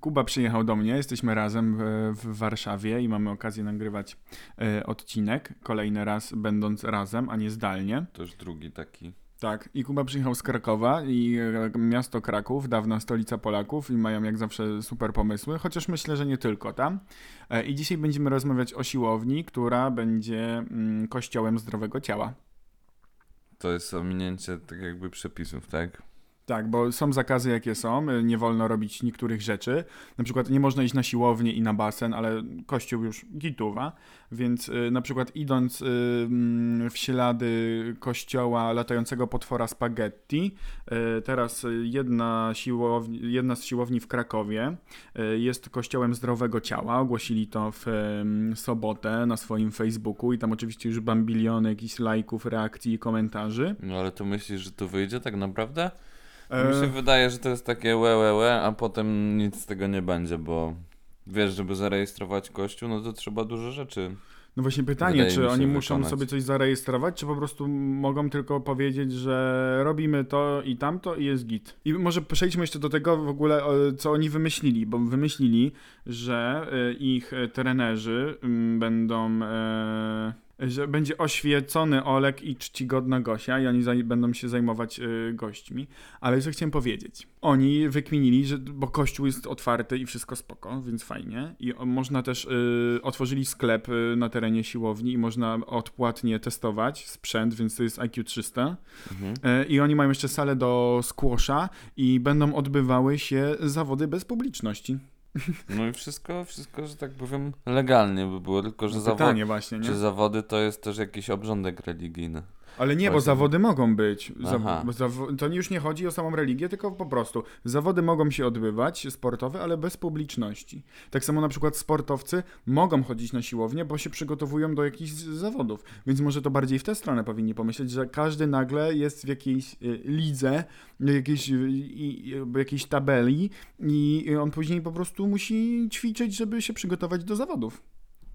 Kuba przyjechał do mnie, jesteśmy razem w, Warszawie i mamy okazję nagrywać e, odcinek. Kolejny raz będąc razem, a nie zdalnie. To już drugi taki. Tak, i Kuba przyjechał z Krakowa i e, miasto Kraków, dawna stolica Polaków i mają jak zawsze super pomysły, chociaż myślę, że nie tylko tam. E, I dzisiaj będziemy rozmawiać o siłowni, która będzie mm, kościołem zdrowego ciała. To jest ominięcie tak jakby przepisów, tak? Tak, bo są zakazy jakie są, y, nie wolno robić niektórych rzeczy. Na przykład nie można iść na siłownię i na basen, ale kościół już gituwa, więc y, na przykład idąc y, mm, w ślady kościoła latającego potwora spaghetti, teraz jedna, siłowni, jedna z siłowni w Krakowie jest kościołem zdrowego ciała, ogłosili to w y, sobotę na swoim Facebooku i tam oczywiście już bambiliony jakichś lajków, reakcji i komentarzy. No ale to myślisz, że to wyjdzie tak naprawdę? E, Mi się wydaje, że to jest takie łe, łe, łe, a potem nic z tego nie będzie, bo wiesz, żeby zarejestrować kościół, no to trzeba dużo rzeczy. No właśnie pytanie, Wydaje czy oni muszą wykonać. sobie coś zarejestrować, czy po prostu mogą tylko powiedzieć, że robimy to i tamto i jest git. I może przejdźmy jeszcze do tego w ogóle, co oni wymyślili, bo wymyślili, że y, ich y, trenerzy mm, będą... e, że będzie oświecony Olek i czcigodna Gosia i oni będą się zajmować y, gośćmi. Ale co chciałem powiedzieć? Oni wykminili, że, bo kościół jest otwarty i wszystko spoko, więc fajnie. I można też, y, otworzyli sklep y, na terenie siłowni i można odpłatnie testować sprzęt, więc to jest IQ 300. Mhm. Y, I oni mają jeszcze salę do squasha i będą odbywały się zawody bez publiczności. No i wszystko, wszystko, że tak powiem, legalnie by było, tylko że zawody, Pytanie właśnie, nie? czy zawody to jest też jakiś obrządek religijny. Ale nie, bo zawody mogą być. Aha. to już nie chodzi o samą religię, tylko po prostu zawody mogą się odbywać, sportowe, ale bez publiczności. Tak samo na przykład sportowcy mogą chodzić na siłownię, bo się przygotowują do jakichś zawodów. Więc może to bardziej w tę stronę powinni pomyśleć, że każdy nagle jest w jakiejś y, lidze, jakiejś, y, i- i- jakiejś tabeli i on później po prostu musi ćwiczyć, żeby się przygotować do zawodów.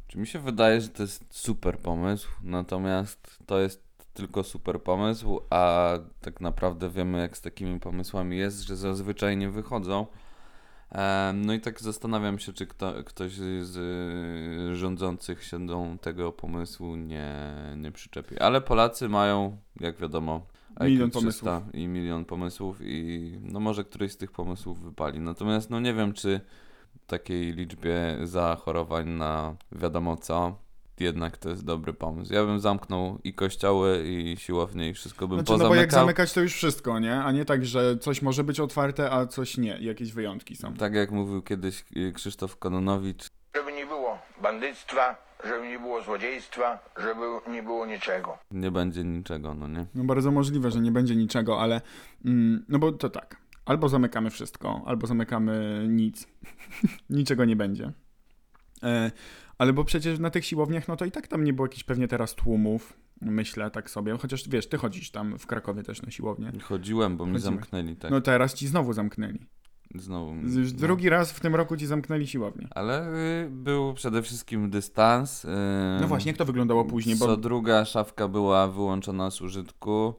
Czy mi się wydaje, że to jest super pomysł, natomiast to jest tylko super pomysł, a tak naprawdę wiemy, jak z takimi pomysłami jest, że zazwyczaj nie wychodzą. No i tak zastanawiam się, czy kto, ktoś z y, rządzących się do tego pomysłu nie, nie przyczepi. Ale Polacy mają, jak wiadomo, Milion 300 i milion pomysłów i no może któryś z tych pomysłów wypali. Natomiast no nie wiem, czy takiej liczbie zachorowań na wiadomo co, jednak to jest dobry pomysł. Ja bym zamknął i kościoły, i siłownie, i wszystko bym Znaczy, no bo pozamykał. jak zamykać to już wszystko, nie? A nie tak, że coś może być otwarte, a coś nie. Jakieś wyjątki są. Tak jak mówił kiedyś y, Krzysztof Kononowicz, Żeby nie było bandyctwa, żeby nie było złodziejstwa, żeby nie było niczego. nie będzie niczego, no nie? No bardzo możliwe, że nie będzie niczego, ale mm, no bo to tak. Albo zamykamy wszystko, albo zamykamy nic. Niczego nie będzie. E, ale bo przecież na tych siłowniach, no to i tak tam nie było jakichś pewnie teraz tłumów, myślę tak sobie. Chociaż wiesz, ty chodzisz tam w Krakowie też na siłownię. Chodziłem, bo mi Chodzimy. zamknęli, tak. No teraz ci znowu zamknęli. Znowu. Już no. drugi raz w tym roku ci zamknęli siłownię. Ale y, był przede wszystkim dystans. y, No właśnie, jak to wyglądało później? Co Bo druga szafka była wyłączona z użytku,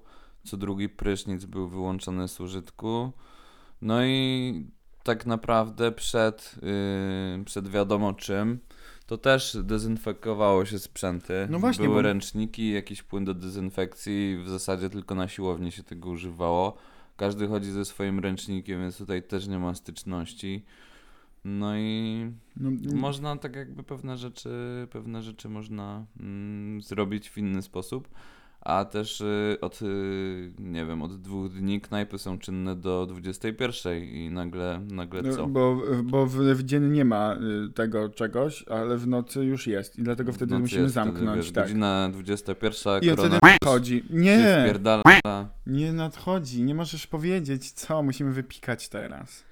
co drugi prysznic był wyłączony z użytku. No i tak naprawdę przed, yy, przed wiadomo czym, to też dezynfekowało się sprzęty. No właśnie, Były bo- ręczniki, jakiś płyn do dezynfekcji w zasadzie tylko na siłowni się tego używało. Każdy chodzi ze swoim ręcznikiem, więc tutaj też nie ma styczności. No i no, można tak jakby pewne rzeczy, pewne rzeczy można mm, zrobić w inny sposób, a też y, od, y, nie wiem, od dwóch dni knajpy są czynne do 21 i nagle, nagle No, co? Bo, bo w, dzień nie ma y, tego czegoś, ale w nocy już jest i dlatego wtedy musimy jest zamknąć. wiesz, tak. Godzina 21, I korona nadchodzi. Nie, nie nadchodzi. Nie możesz powiedzieć, co musimy wypikać teraz.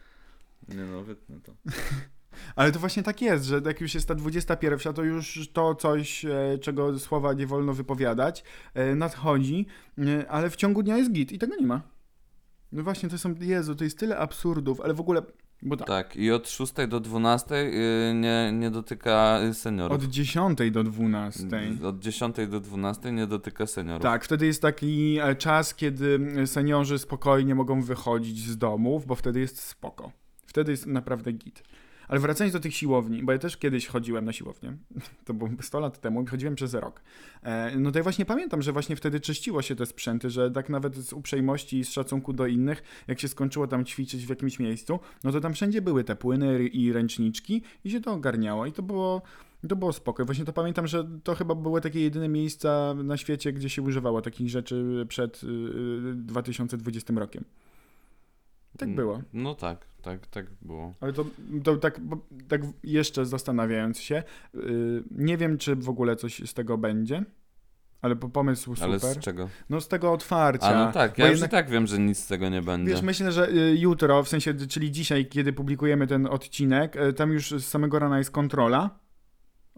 Nie no, wytnę to. Ale to właśnie tak jest, że jak już jest ta 21, to już to coś, e, czego słowa nie wolno wypowiadać, e, nadchodzi, e, ale w ciągu dnia jest git i tego nie ma. No właśnie, to są, Jezu, to jest tyle absurdów, ale w ogóle Bo tak, Tak, i od 6 do 12 y, nie, nie dotyka y, seniorów. od 10 do 12. Od 10 do 12 nie dotyka seniorów. Tak, wtedy jest taki czas, kiedy seniorzy spokojnie mogą wychodzić z domów, bo wtedy jest spoko. Wtedy jest naprawdę git. Ale wracając do tych siłowni, bo ja też kiedyś chodziłem na siłownię, to było 100 lat temu, i chodziłem przez rok. E, no to ja właśnie pamiętam, że właśnie wtedy czyściło się te sprzęty, że tak nawet z uprzejmości i z szacunku do innych, jak się skończyło tam ćwiczyć w jakimś miejscu, no to tam wszędzie były te płyny i ręczniczki i się to ogarniało i to było... To było spoko. Właśnie to pamiętam, że to chyba były takie jedyne miejsca na świecie, gdzie się używało takich rzeczy przed y, 2020 rokiem. Tak Mm, było. No tak, tak, tak było. Ale to, to tak, tak jeszcze zastanawiając się, y, nie wiem, czy w ogóle coś z tego będzie, ale po pomysł super. Ale z czego? No z tego otwarcia. A no tak, ja już jednak- i tak wiem, że nic z tego nie będzie. Wiesz, myślę, że y, jutro, w sensie, czyli dzisiaj, kiedy publikujemy ten odcinek, y, tam już z samego rana jest kontrola.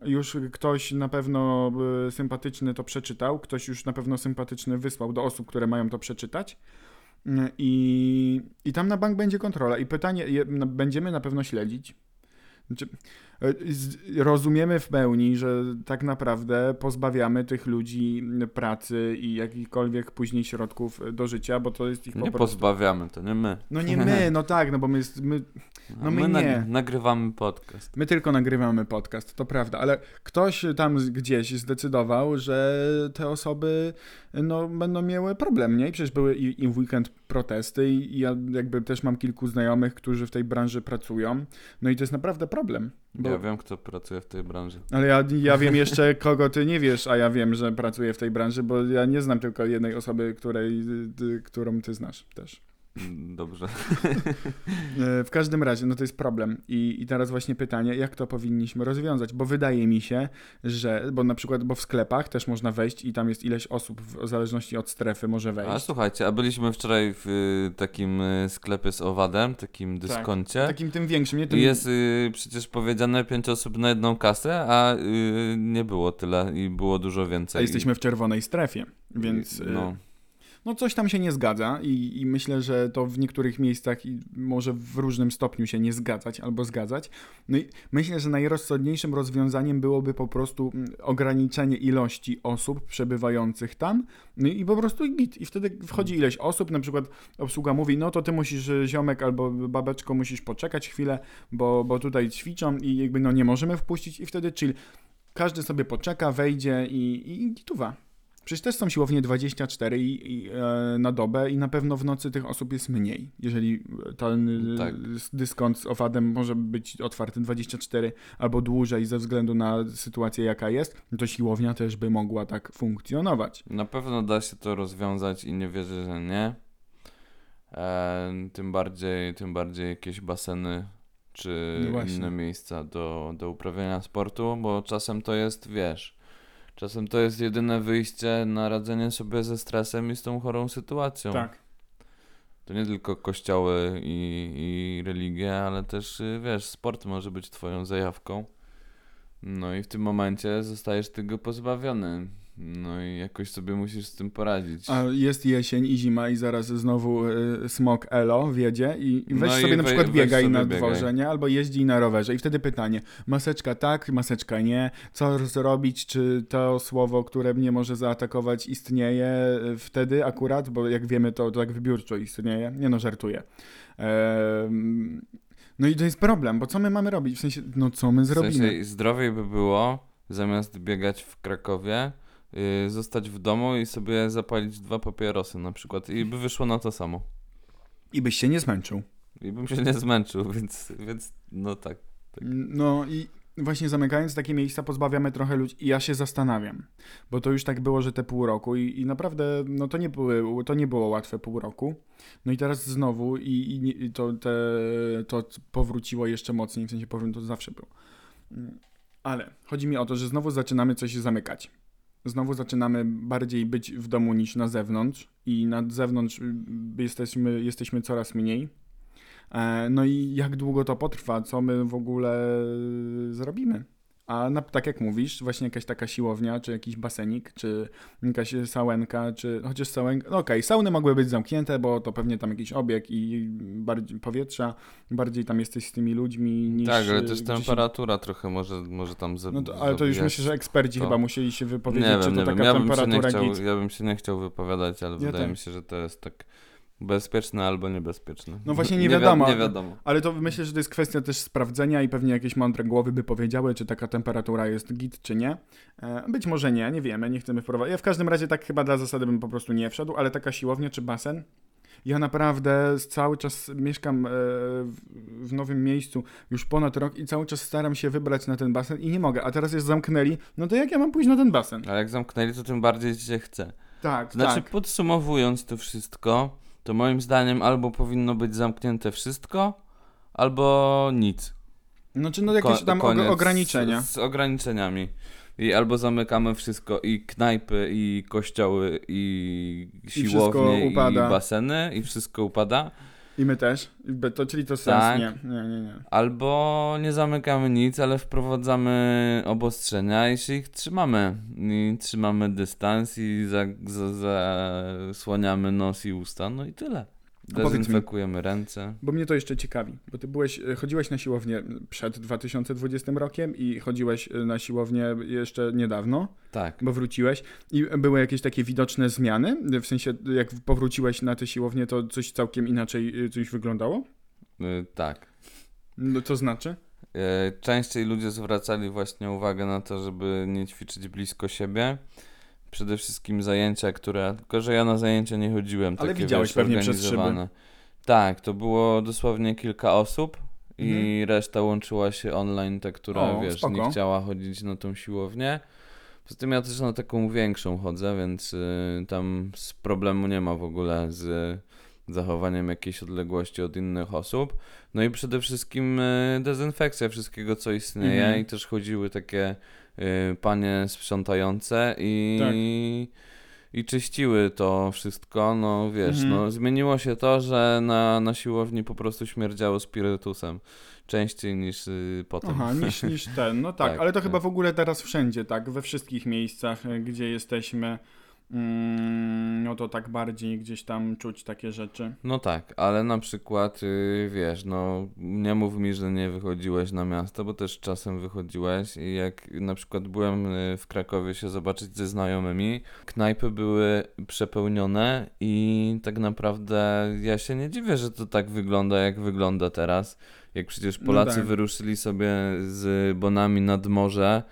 Już ktoś na pewno y, sympatyczny to przeczytał, ktoś już na pewno sympatyczny wysłał do osób, które mają to przeczytać. I, I tam na bank będzie kontrola. I pytanie, no, będziemy na pewno śledzić. Znaczy, z- rozumiemy w pełni, że tak naprawdę pozbawiamy tych ludzi pracy i jakichkolwiek później środków do życia, bo to jest ich po nie prostu... pozbawiamy, to nie my. No nie my, no tak, no bo my, jest, my, A No my my nie. nag- nagrywamy podcast. my tylko nagrywamy podcast, to prawda, ale ktoś tam gdzieś zdecydował, że te osoby no, będą miały problem, nie? I przecież były i, i w weekend protesty i, i ja jakby też mam kilku znajomych, którzy w tej branży pracują, no i to jest naprawdę problem. Bo, Ja wiem, kto pracuje w tej branży. Ale ja, ja wiem jeszcze, kogo ty nie wiesz, a ja wiem, że pracuję w tej branży, bo ja nie znam tylko jednej osoby, której, ty, którą ty znasz też. Dobrze. E, W każdym razie, no to jest problem. I, I teraz właśnie pytanie, jak to powinniśmy rozwiązać? Bo wydaje mi się, że, bo na przykład, bo w sklepach też można wejść i tam jest ileś osób, w zależności od strefy może A wejść. słuchajcie, a byliśmy wczoraj w y, takim y, sklepie z owadem, takim dyskoncie. Takim tym większym, nie tym... Jest y, przecież powiedziane pięć osób na jedną kasę, a y, nie było tyle i było dużo A więcej. jesteśmy w czerwonej strefie, więc I- no. No, coś tam się nie zgadza i, i myślę, że to w niektórych miejscach i może w różnym stopniu się nie zgadzać albo zgadzać. No i myślę, że najrozsądniejszym rozwiązaniem byłoby po prostu mm, ograniczenie ilości osób przebywających tam no i po prostu git. I wtedy wchodzi ileś osób, na przykład obsługa mówi, no to ty musisz, y, ziomek albo babeczko, musisz poczekać chwilę, bo, bo tutaj ćwiczą i jakby no nie możemy wpuścić i wtedy chill. Każdy sobie poczeka, wejdzie i, i gituwa. Przecież też są siłownie 24 i, i, e, na dobę i na pewno w nocy tych osób jest mniej. Jeżeli ten e, Tak. dyskont z owadem może być otwarty 24 albo dłużej ze względu na sytuację jaka jest, no to siłownia też by mogła tak funkcjonować. na pewno da się to rozwiązać i nie wierzę, że nie. E, tym bardziej, tym bardziej jakieś baseny czy No inne miejsca do, do uprawiania sportu, bo czasem to jest, wiesz, czasem to jest jedyne wyjście na radzenie sobie ze stresem i z tą chorą sytuacją. Tak. To nie tylko kościoły i, i religie, ale też, y, wiesz, sport może być twoją zajawką. No i w tym momencie zostajesz tego pozbawiony. No i jakoś sobie musisz z tym poradzić. A jest jesień i zima i zaraz znowu y, smog Elo wiedzie i, i weź No i sobie na wej- przykład weź biegaj na biegaj. dworze, nie? Albo jeździ na rowerze i wtedy pytanie, maseczka tak, maseczka nie, co zrobić, czy to słowo, które mnie może zaatakować istnieje y, wtedy akurat, bo jak wiemy to, to tak wybiórczo istnieje, nie no, żartuję. Em, no i to jest problem, bo co my mamy robić? W sensie, no co my w zrobimy? sensie zdrowiej by było, zamiast biegać w Krakowie, zostać w domu i sobie zapalić dwa papierosy na przykład. I by wyszło na to samo. I byś się nie zmęczył. I bym się nie zmęczył, więc, więc no tak. Tak. No i właśnie zamykając takie miejsca pozbawiamy trochę ludzi i ja się zastanawiam, bo to już tak było, że te pół roku i, i naprawdę no to nie, były, to nie było łatwe pół roku. No i teraz znowu i, i to, te, to powróciło jeszcze mocniej, w sensie powiem, to zawsze było. Mm, Ale chodzi mi o to, że znowu zaczynamy coś zamykać. Znowu zaczynamy bardziej być w domu niż na zewnątrz i na zewnątrz y, jesteśmy, jesteśmy coraz mniej. E, No i jak długo to potrwa, co my w ogóle zrobimy? A na, tak jak mówisz, właśnie jakaś taka siłownia, czy jakiś basenik, czy jakaś sałenka, czy chociaż sałenka. No okej, sauny mogły być zamknięte, bo to pewnie tam jakiś obieg i bardziej powietrza, bardziej tam jesteś z tymi ludźmi niż. Tak, ale y, też temperatura trochę może, może tam za, No to, ale to już myślę, że eksperci to- chyba musieli się wypowiedzieć, Nie czy wiem, to nie wiem. taka Ja bym, się nie temperatura chciał, git. ja bym się nie chciał wypowiadać, ale Ja wydaje też. mi się, że to jest tak bezpieczne albo niebezpieczne. No właśnie nie wi- wiadomo. Nie wiadomo. Ale to myślę, że to jest kwestia też sprawdzenia i pewnie jakieś mądre głowy by powiedziały, czy taka temperatura jest git, czy nie. E, Być może nie, nie wiemy, nie chcemy wprowadzić. Ja w każdym razie tak chyba dla zasady bym po prostu nie wszedł, ale taka siłownia czy basen? Ja naprawdę cały czas mieszkam e, w, nowym miejscu już ponad rok i cały czas staram się wybrać na ten basen i nie mogę. A teraz jest zamknęli, no to jak ja mam pójść na ten basen? Ale jak zamknęli, to tym bardziej się chce. Tak, Znaczy, tak. podsumowując to wszystko, to moim zdaniem albo powinno być zamknięte wszystko, albo nic. Znaczy no jakieś tam og- ograniczenia. Z, z ograniczeniami. I albo zamykamy wszystko, i knajpy, i kościoły, i siłownie, i, upada. baseny, i wszystko upada. I my też. To, czyli to sens. Tak. Nie, nie, nie, nie. Albo nie zamykamy nic, ale wprowadzamy obostrzenia i się ich trzymamy. I trzymamy dystans i za, za, zasłaniamy nos i usta, no i tyle. Powiedz mi- Dezynfekujemy ręce. Bo mnie to jeszcze ciekawi, bo ty byłeś, e, chodziłeś na siłownię przed 2020 rokiem i chodziłeś e, na siłownię jeszcze niedawno, Tak. bo wróciłeś i były jakieś takie widoczne zmiany, w sensie jak powróciłeś na tę siłownię, to coś całkiem inaczej e, coś wyglądało? Y, tak. No to znaczy? Y, Częściej ludzie zwracali właśnie uwagę na to, żeby nie ćwiczyć blisko siebie. Przede wszystkim zajęcia, które. Tylko, że ja na zajęcia nie chodziłem. Ale takie, widziałeś wiesz, pewnie przez szyby. Tak, to było dosłownie kilka osób i Mhm. reszta łączyła się online, ta, która O, wiesz, spoko. nie chciała chodzić na tą siłownię. Poza tym ja też na taką większą chodzę, więc y, tam z problemu nie ma w ogóle z zachowaniem jakiejś odległości od innych osób. No i przede wszystkim y, dezynfekcja wszystkiego, co istnieje Mhm. i też chodziły takie panie sprzątające i, Tak. i czyściły to wszystko. No wiesz, Mhm. no zmieniło się to, że na, na siłowni po prostu śmierdziało spirytusem. Częściej niż y, potem. Aha, niż, niż ten, no tak, Tak, ale to tak. chyba w ogóle teraz wszędzie, tak, we wszystkich miejscach, e, gdzie jesteśmy, no to tak bardziej gdzieś tam czuć takie rzeczy. No tak, ale na przykład, y, wiesz, no nie mów mi, że nie wychodziłeś na miasto, bo też czasem wychodziłeś i jak na przykład byłem y, w Krakowie się zobaczyć ze znajomymi, knajpy były przepełnione i tak naprawdę ja się nie dziwię, że to tak wygląda, jak wygląda teraz. Jak przecież No Polacy tak. wyruszyli sobie z bonami nad morze,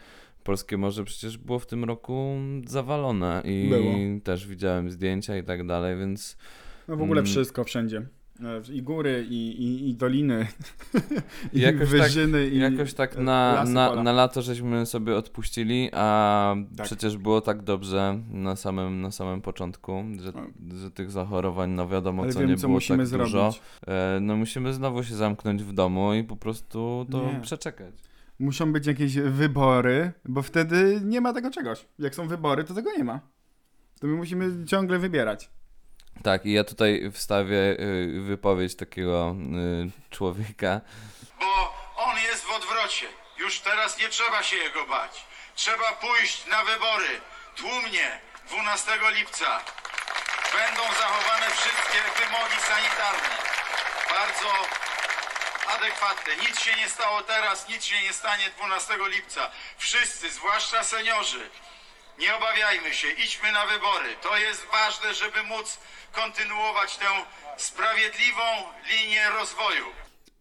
Polskie morze przecież było w tym roku zawalone i Było. też widziałem zdjęcia i tak dalej, więc No w ogóle Mm. wszystko wszędzie. E, I góry, i, i, i doliny, i, Jakoś tak- wyżyny, i Jakoś tak e, na, lasy, na, na lato żeśmy sobie odpuścili, a Tak. przecież było tak dobrze na samym, na samym początku, że, że tych zachorowań, no wiadomo, Ale co wiem, nie co było tak zrobić. dużo. E, no musimy znowu się zamknąć w domu i po prostu to Nie. przeczekać. Muszą być jakieś wybory, bo wtedy nie ma tego czegoś. Jak są wybory, to tego nie ma. To my musimy ciągle wybierać. Tak, i ja tutaj wstawię y, wypowiedź takiego y, człowieka. bo on jest w odwrocie. Już teraz nie trzeba się jego bać. Trzeba pójść na wybory tłumnie 12 lipca. Będą zachowane wszystkie wymogi sanitarne. Bardzo adekwatne. Nic się nie stało teraz, nic się nie stanie 12 lipca. Wszyscy, zwłaszcza seniorzy, nie obawiajmy się, idźmy na wybory. To jest ważne, żeby móc kontynuować tę sprawiedliwą linię rozwoju.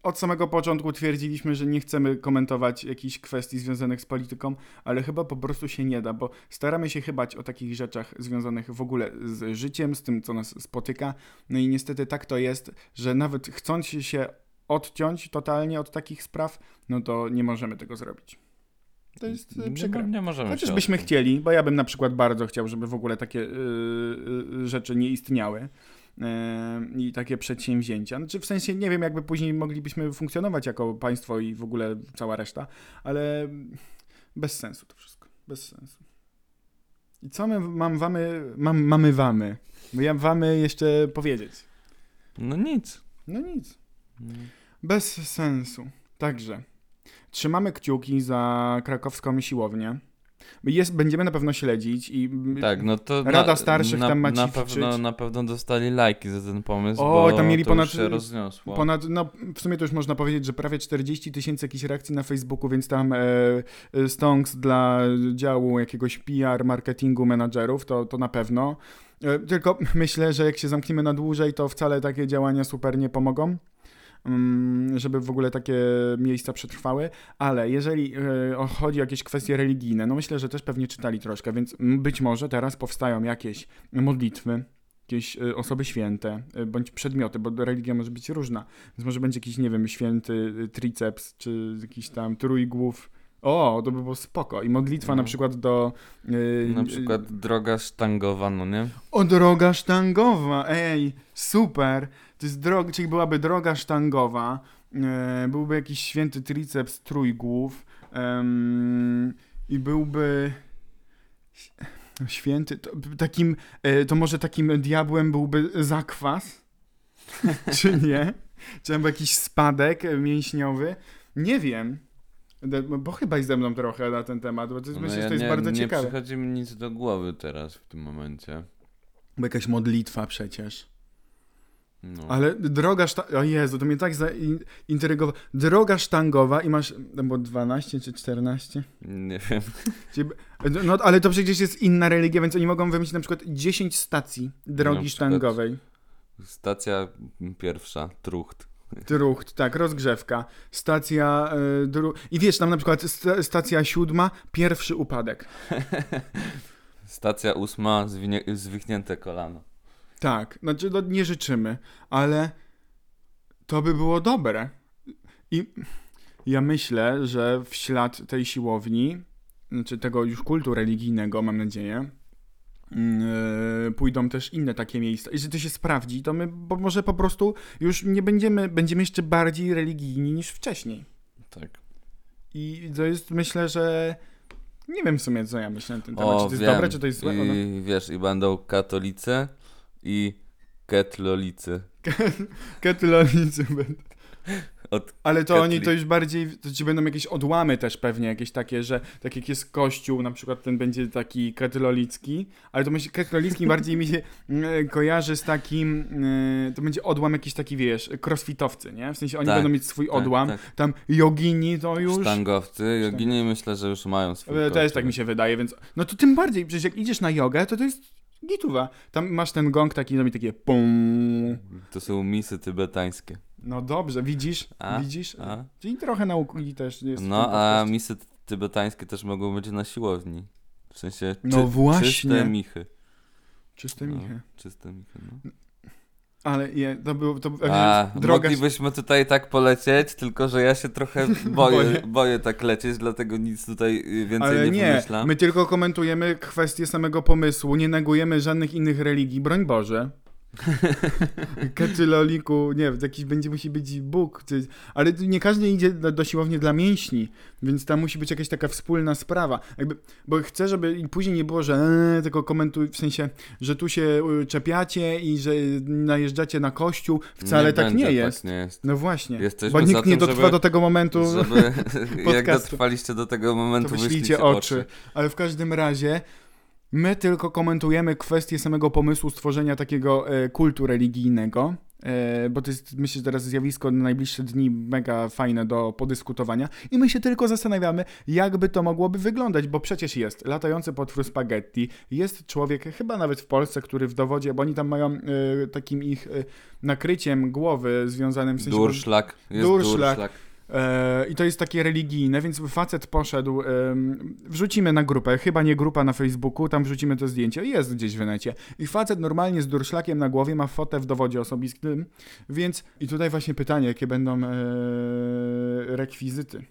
Od samego początku twierdziliśmy, że nie chcemy komentować jakichś kwestii związanych z polityką, ale chyba po prostu się nie da, bo staramy się chybać o takich rzeczach związanych w ogóle z życiem, z tym, co nas spotyka. No i niestety tak to jest, że nawet chcąc się odciąć totalnie od takich spraw, no to nie możemy tego zrobić. To jest y, Nie, przykre. mo- nie możemy Chociaż byśmy chcieli, bo ja bym na przykład bardzo chciał, żeby w ogóle takie y, y, rzeczy nie istniały y, i takie przedsięwzięcia. Znaczy w sensie nie wiem, jakby później moglibyśmy funkcjonować jako państwo i w ogóle cała reszta, ale bez sensu to wszystko. Bez sensu. I co my mam wamy, mam, mamy wamy? Bo ja wamy jeszcze powiedzieć. No nic. No nic. Bez sensu. Także Trzymamy kciuki za krakowską siłownię. Jest, będziemy na pewno śledzić i Tak, no to Rada Starszych na, tam ma na pewno, na pewno dostali lajki za ten pomysł, O, bo tam mieli to ponad- się rozniosło. Ponad, no w sumie to już można powiedzieć, że prawie 40 tysięcy jakichś reakcji na Facebooku, więc tam e, e, stonks dla działu jakiegoś PR, marketingu, menadżerów, to, to na pewno. E, tylko myślę, że jak się zamkniemy na dłużej, to wcale takie działania super nie pomogą. Mm, Żeby w ogóle takie miejsca przetrwały, ale jeżeli e, chodzi o jakieś kwestie religijne, no myślę, że też pewnie czytali troszkę, więc być może teraz powstają jakieś modlitwy, jakieś y, osoby święte, y, bądź przedmioty, bo religia może być różna. Więc może będzie jakiś, nie wiem, święty triceps, czy jakiś tam trójgłów. O, to by było spoko. I modlitwa No. na przykład do... y, Na y, przykład droga sztangowa, no nie? O, droga sztangowa, ej, super. To jest droga, czyli byłaby droga sztangowa, e, byłby jakiś święty triceps trójgłów em, i byłby święty, to, takim, e, to może takim diabłem byłby zakwas, czy nie? Czy jakiś spadek mięśniowy? Nie wiem. De- Bo chyba i ze mną trochę na ten temat, bo to jest, No myślę, ja że to jest nie, bardzo nie ciekawe. przychodzi mi nic do głowy teraz w tym momencie. Bo jakaś modlitwa przecież. No. Ale droga sztangowa, o Jezu, to mnie tak zaintrygowało. Droga sztangowa i masz, no bo 12 czy 14? Nie wiem. Czyli- No ale to przecież jest inna religia, więc oni mogą wymyślić na przykład 10 stacji drogi Na przykład- sztangowej. Stacja pierwsza, Trucht. Trucht, tak, rozgrzewka. Stacja y, dru... I wiesz, tam na przykład sta stacja siódma, pierwszy upadek. Stacja ósma, zwichnięte kolano. Tak, znaczy no, nie życzymy, ale to by było dobre. I ja myślę, że w ślad tej siłowni, znaczy tego już kultu religijnego, mam nadzieję, pójdą też inne takie miejsca. Jeśli to się sprawdzi, to my bo może po prostu już nie będziemy, będziemy jeszcze bardziej religijni niż wcześniej. Tak. I to jest, myślę, że nie wiem w sumie, co ja myślę na ten temat. czy to jest wiem. dobre, czy to jest złe? No. I wiesz, i będą katolicy i ketlolicy. Katolonicy będą. Od Ale to oni to już bardziej, to ci będą jakieś odłamy też pewnie, jakieś takie, że tak jak jest kościół, na przykład ten będzie taki katolicki, ale to myślę, katolicki bardziej mi się mm, kojarzy z takim, mm, to będzie odłam jakiś taki, wiesz, crossfitowcy, nie? W sensie oni Tak, będą mieć swój tak, odłam, tak. tam jogini to już... Sztangowcy, jogini myślę, że już mają swój E, Też kościół. tak mi się wydaje, więc no to tym bardziej, przecież jak idziesz na jogę, to to jest gituwa. Tam masz ten gong taki, robi takie pum. To są misy tybetańskie. No dobrze, widzisz? A? Widzisz? A? Czyli trochę nauki też jest No, a misy tybetańskie też mogą być na siłowni. W sensie No czy, właśnie. czyste michy. Czyste No, michy. czyste michy, no. Ale je, to było, to, A, droga... moglibyśmy tutaj tak polecieć, tylko że ja się trochę boję, Boję. boję tak lecieć, dlatego nic tutaj y, więcej Ale nie, nie, wymyślam. my tylko komentujemy kwestię samego pomysłu, nie negujemy żadnych innych religii, broń Boże. Katyloliku, nie, jakiś będzie musi być Bóg, czy, ale nie każdy idzie do, do siłowni dla mięśni, więc tam musi być jakaś taka wspólna sprawa. Jakby, bo chcę, żeby i później nie było, że e, tylko komentuj, w sensie, że tu się y, czepiacie i że najeżdżacie na kościół. Wcale tak będzie, nie jest. Tak nie jest. No właśnie, Jesteśmy bo nikt nie dotrwa żeby- do tego momentu. Żeby, jak dotrwaliście do tego momentu, to wyślijcie wyślijcie oczy. Ale w każdym razie my tylko komentujemy kwestię samego pomysłu stworzenia takiego e, kultu religijnego. E, bo to jest, myślę, że teraz zjawisko na najbliższe dni mega fajne do podyskutowania. I my się tylko zastanawiamy, jakby to mogłoby wyglądać, bo przecież jest latający potwór spaghetti, jest człowiek, chyba nawet w Polsce, który w dowodzie, bo oni tam mają e, takim ich nakryciem głowy związanym w sensie... Durszlak. Jest Durszlak. durszlak. E, I to jest takie religijne, więc facet poszedł, wrzucimy na grupę, chyba nie grupa na Facebooku, tam wrzucimy to zdjęcie, jest gdzieś w necie. I facet normalnie z durszlakiem na głowie ma fotę w dowodzie osobistym, więc i tutaj właśnie pytanie, jakie będą e, rekwizyty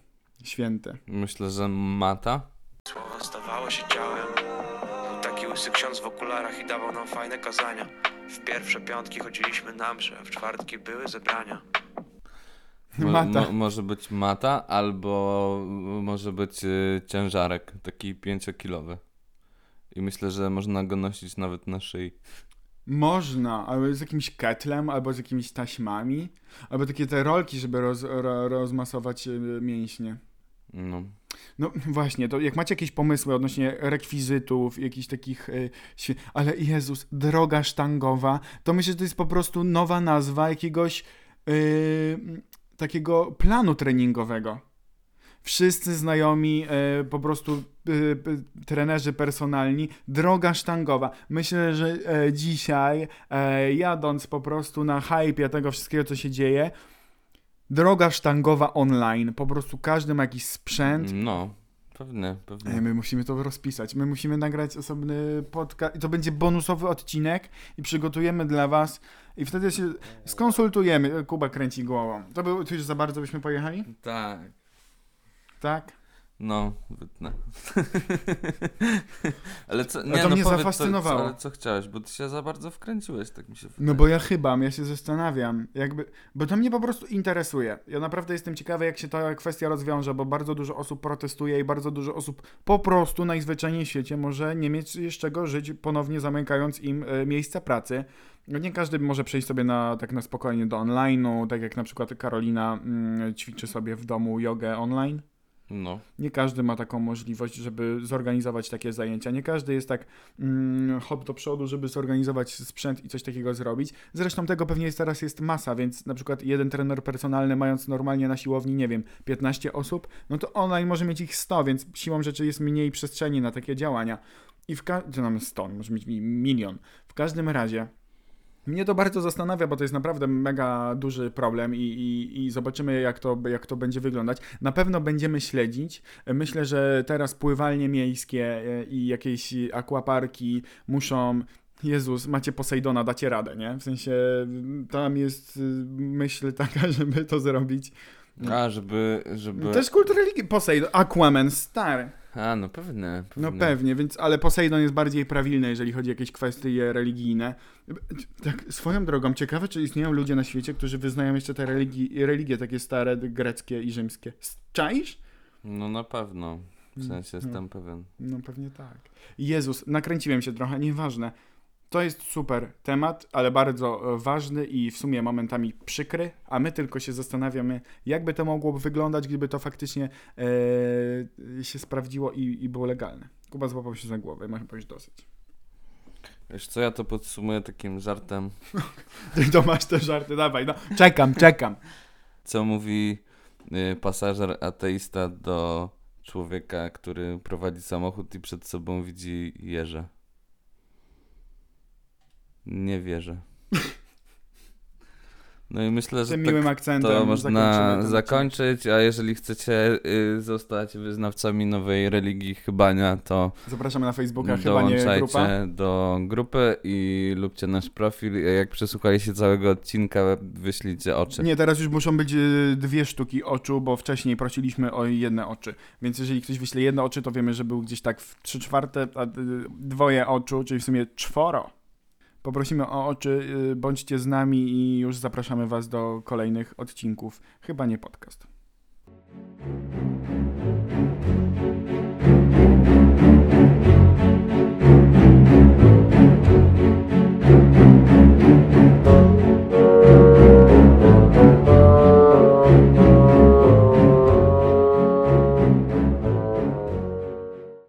święte. Myślę, że mata. Słowo stawało się ciałem. Był taki łysy ksiądz w okularach i dawał nam fajne kazania. W pierwsze piątki chodziliśmy na msze, a w czwartki były zebrania. Mata. Mo, może być mata, albo może być y, ciężarek, taki pięciokilowy. I myślę, że można go nosić nawet na szyi. Można, albo z jakimś ketlem, albo z jakimiś taśmami, albo takie te rolki, żeby roz, ro, rozmasować y, mięśnie. No. No właśnie, to jak macie jakieś pomysły odnośnie rekwizytów, jakichś takich, y, świe- ale Jezus, droga sztangowa, to myślę, że to jest po prostu nowa nazwa jakiegoś y, takiego planu treningowego. Wszyscy znajomi, y, po prostu y, y, trenerzy personalni, droga sztangowa. Myślę, że e, dzisiaj, jadąc po prostu na hypie tego wszystkiego, co się dzieje, droga sztangowa online. Po prostu każdy ma jakiś sprzęt, No, pewnie, pewnie. Ej, My musimy to rozpisać. My musimy nagrać osobny podcast. I to będzie bonusowy odcinek i przygotujemy dla was. I wtedy się skonsultujemy. Kuba kręci głową. To był, to już za bardzo byśmy pojechali? Tak. Tak? No, wytnę. ale co, A nie, to no mnie powiedz, zafascynowało. Co, ale co chciałeś, bo ty się za bardzo wkręciłeś, tak mi się wydaje. No bo ja chyba, ja się zastanawiam. Jakby, bo to mnie po prostu interesuje. Ja naprawdę jestem ciekawy, jak się ta kwestia rozwiąże, bo bardzo dużo osób protestuje i bardzo dużo osób po prostu najzwyczajniej w świecie może nie mieć z czego żyć, ponownie zamykając im e, miejsca pracy. No nie każdy może przejść sobie na, tak na spokojnie do online'u, tak jak na przykład Karolina mm, ćwiczy sobie w domu jogę online. No. Nie każdy ma taką możliwość, żeby zorganizować takie zajęcia. Nie każdy jest tak mm, hop do przodu, żeby zorganizować sprzęt i coś takiego zrobić. Zresztą tego pewnie jest, teraz jest masa, więc na przykład jeden trener personalny mając normalnie na siłowni, nie wiem, 15 osób, no to online może mieć ich 100, więc siłą rzeczy jest mniej przestrzeni na takie działania. I w każdym, mamy 100, może mieć mi- milion. W każdym razie mnie to bardzo zastanawia, bo to jest naprawdę mega duży problem i, i, i zobaczymy, jak to, jak to będzie wyglądać. Na pewno będziemy śledzić. Myślę, że teraz pływalnie miejskie e, i jakieś akwaparki muszą. Jezus, macie Posejdona, dacie radę, nie? W sensie tam jest y, myśl taka, żeby to zrobić. A, żeby, żeby... To jest kult religii. Poseidon, Aquaman, stary. A, no pewnie, pewnie. No pewnie, więc, ale Poseidon jest bardziej prawilny, jeżeli chodzi o jakieś kwestie religijne. Tak, swoją drogą, ciekawe, czy istnieją ludzie na świecie, którzy wyznają jeszcze te religii, religie takie stare, greckie i rzymskie. Czaisz? No na pewno. W sensie No. jestem pewien. No pewnie tak. Jezus, nakręciłem się trochę, nieważne. To jest super temat, ale bardzo e, ważny i w sumie momentami przykry, a my tylko się zastanawiamy, jakby to mogłoby wyglądać, gdyby to faktycznie e, się sprawdziło i, i było legalne. Kuba złapał się za głowę, chyba już dosyć. Wiesz co, ja to podsumuję takim żartem, to masz te żarty, dawaj, no. Czekam, czekam. co mówi y, pasażer ateista do człowieka, który prowadzi samochód i przed sobą widzi jeże. Nie wierzę. No i myślę, że tym tak miłym akcentem to można zakończyć, a jeżeli chcecie y, zostać wyznawcami nowej religii chybania, to. Zapraszamy na Facebooka, chyba nie grupa. dołączajcie do grupy i lubcie nasz profil. Jak przesłuchaliście całego odcinka, wyślijcie oczy. Nie, teraz już muszą być y, dwie sztuki oczu, bo wcześniej prosiliśmy o jedne oczy. Więc jeżeli ktoś wyśle jedno oczy, to wiemy, że był gdzieś tak w trzy czwarte, a y, dwoje oczu, czyli w sumie czworo. Poprosimy o oczy, y, bądźcie z nami i już zapraszamy Was do kolejnych odcinków. Chyba nie podcast.